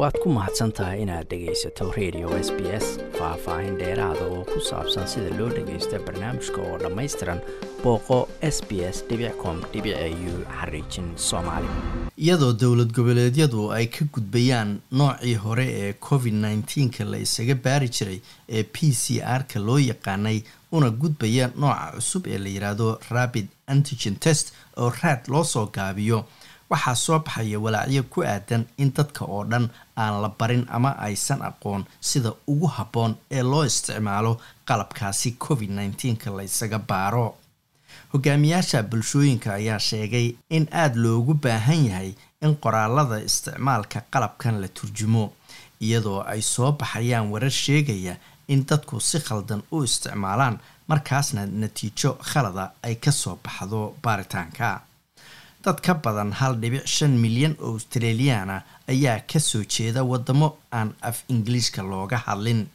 waad ku mahadsan tahay inaad dhegaysato radio s b s faah-faahin dheeraada oo ku saabsan sida loo dhagaysto barnaamijka oo dhammaystiran booqo s b s com u xariijin soomaali. Iyadoo dowlad goboleedyadu ay ka gudbayaan noocii hore ee covid nneteen-ka la isaga baari jiray ee p c r-ka loo yaqaanay una gudbaya nooca cusub ee la yidhaahdo rabid antigen test oo raad loo soo gaabiyo waxaa soo baxaya walaacyo ku aadan in dadka oo dhan aan la barin ama aysan aqoon sida ugu habboon ee loo isticmaalo qalabkaasi covid nneteen-ka la baaro. Hogaamiyaasha bulshooyinka ayaa sheegay in aada loogu baahan yahay in qoraalada isticmaalka qalabkan la turjumo iyadoo ay soo baxayaan warar sheegaya in dadku si khaldan u isticmaalaan markaasna natiijo khalada ay ka soo baxdo baaritaanka dad ka badan hal dhibic shan milyan oo australiyaana ayaa ka soo jeeda wadamo aan af ingiliishka looga hadlin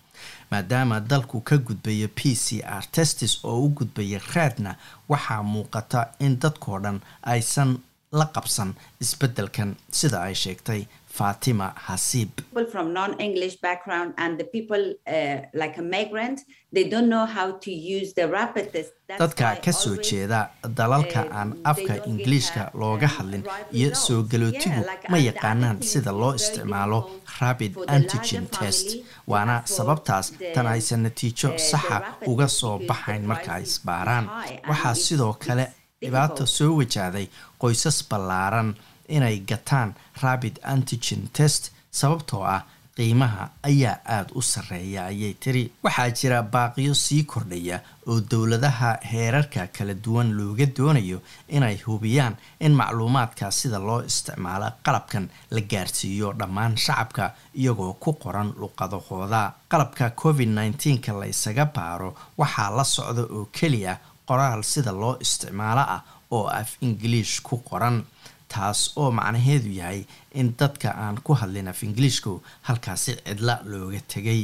maadaama dalku ka gudbaya p c r testis oo u gudbaya raadna waxaa muuqata in dadkoo dhan aysan la qabsan isbeddelkan sida ay sheegtay fatima hasiib dadka ka soo jeeda dalalka aan afka ingiliishka looga hadlin iyo soo galootigu ma yaqaanaan sida loo isticmaalo rabid antigen test. waana sababtaas tan aysan natiijo saxa uga soo baxayn marka ay isbaaraan. waxaa sidoo kale dhibaato soo wajahday qoysas ballaaran inay gataan rabid antigen test sababtoo ah qiimaha ayaa aada u sarreeya ayay tiri. Waxaa jira baaqiyo sii kordhaya oo dowladaha heerarka kala duwan looga doonayo inay hubiyaan in macluumaadka sida loo isticmaalo qalabkan la gaarsiiyo dhammaan shacabka iyagoo ku qoran luqadahooda. Qalabka covid nneteen-ka la ysaga baaro waxaa la socda oo keliya qoraal sida loo isticmaalo ah oo af ingiliish ku qoran taas oo macnaheedu yahay in dadka aan ku hadlin af ingiliishku halkaasi cidla looga tegay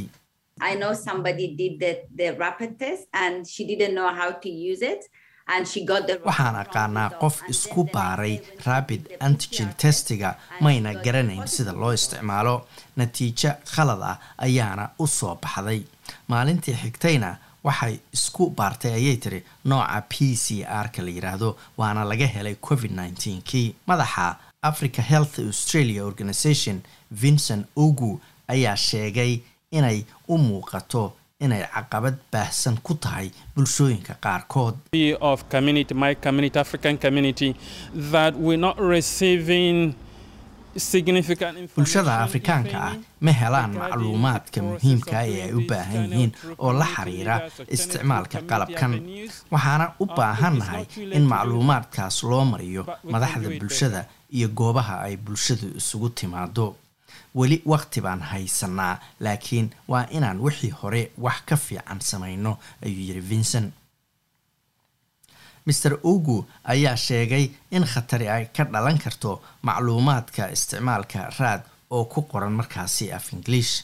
waxaan aqaanaa qof isku baaray rabid antigen testiga mayna garanayn sida loo isticmaalo. Natiijo khalad ah ayaana u soo baxday. Maalintii xigtayna waxay isku baartay ayay tiri nooca p c r-ka la yidhaahdo waana laga helay covid nneteen-kii madaxa africa health australia organization vincent ogu ayaa sheegay inay u muuqato inay caqabad baahsan ku tahay bulshooyinka qaarkood bulshada afrikaanka ah ma helaan macluumaadka muhiimka ee ay u baahan yihiin oo la xiriira isticmaalka qalabkan. waxaana u baahannahay in macluumaadkaas loo mariyo madaxda bulshada iyo goobaha ay bulshadu isugu timaado. Weli waqti baan haysanaa laakiin waa inaan wixii hore wax ka fiican samayno ayuu yidhi vincent maer ogu ayaa sheegay in khatari ay ka dhalan karto macluumaadka isticmaalka raad oo ku qoran markaasi af ingiliish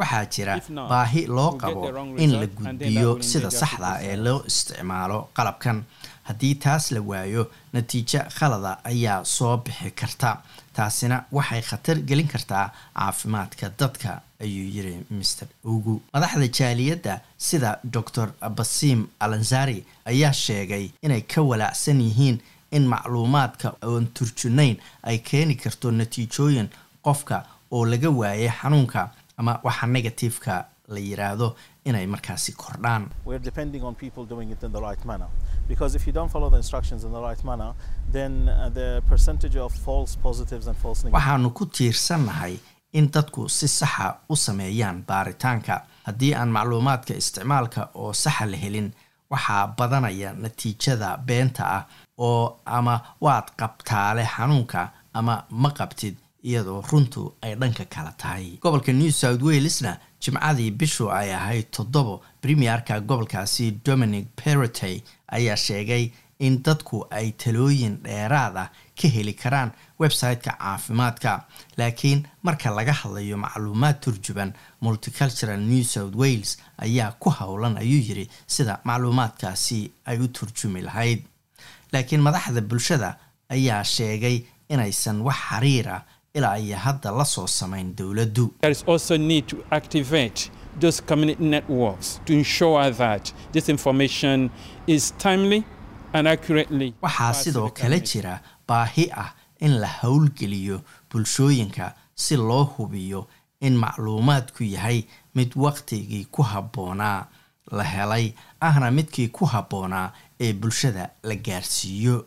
waxaa jira baahi loo qabo in la gudbiyo sida saxda ee loo isticmaalo qalabkan. Haddii taas la waayo natiijo khalada ayaa soo bixi karta. Taasina waxay khatar gelin kartaa caafimaadka dadka ayuu yiri maer ogu madaxda jaaliyadda sida docor basim alanzari ayaa sheegay inay ka walaacsan yihiin in macluumaadka oon turjunayn ay keeni karto natiijooyin qofka oo laga waayay xanuunka ama waxa negatifeka la yiraahdo inay markaasi kordhaan. Waxaanu ku tiirsannahay in dadku si saxa u sameeyaan baaritaanka. Haddii aan macluumaadka isticmaalka oo saxa la helin waxaa badanaya natiijada beenta ah oo ama waad qabtaale xanuunka ama ma qabtid iyadoo runtu ay dhanka kala tahay. Gobolka new south walesna jimcadii bishu ay ahayd toddobo premierka gobolkaasi dominic perotey ayaa sheegay in dadku ay talooyin dheeraad ah ka heli karaan website-ka caafimaadka. Laakiin marka laga hadlayo macluumaad turjuban multicultural new south wales ayaa ku howlan ayuu yiri sida macluumaadkaasi ay u turjumi lahayd. Laakiin madaxda bulshada ayaa sheegay inaysan wax xiriira ilaa iyo hadda la soo samayn dowladdu those community networks to ensure that this information is timely and accurately. waxaa sidoo kale jira baahi ah in la howlgeliyo bulshooyinka si loo hubiyo in macluumaadku yahay mid wakhtigii ku habboonaa la helay ahna midkii ku habboonaa ee bulshada la gaarsiiyo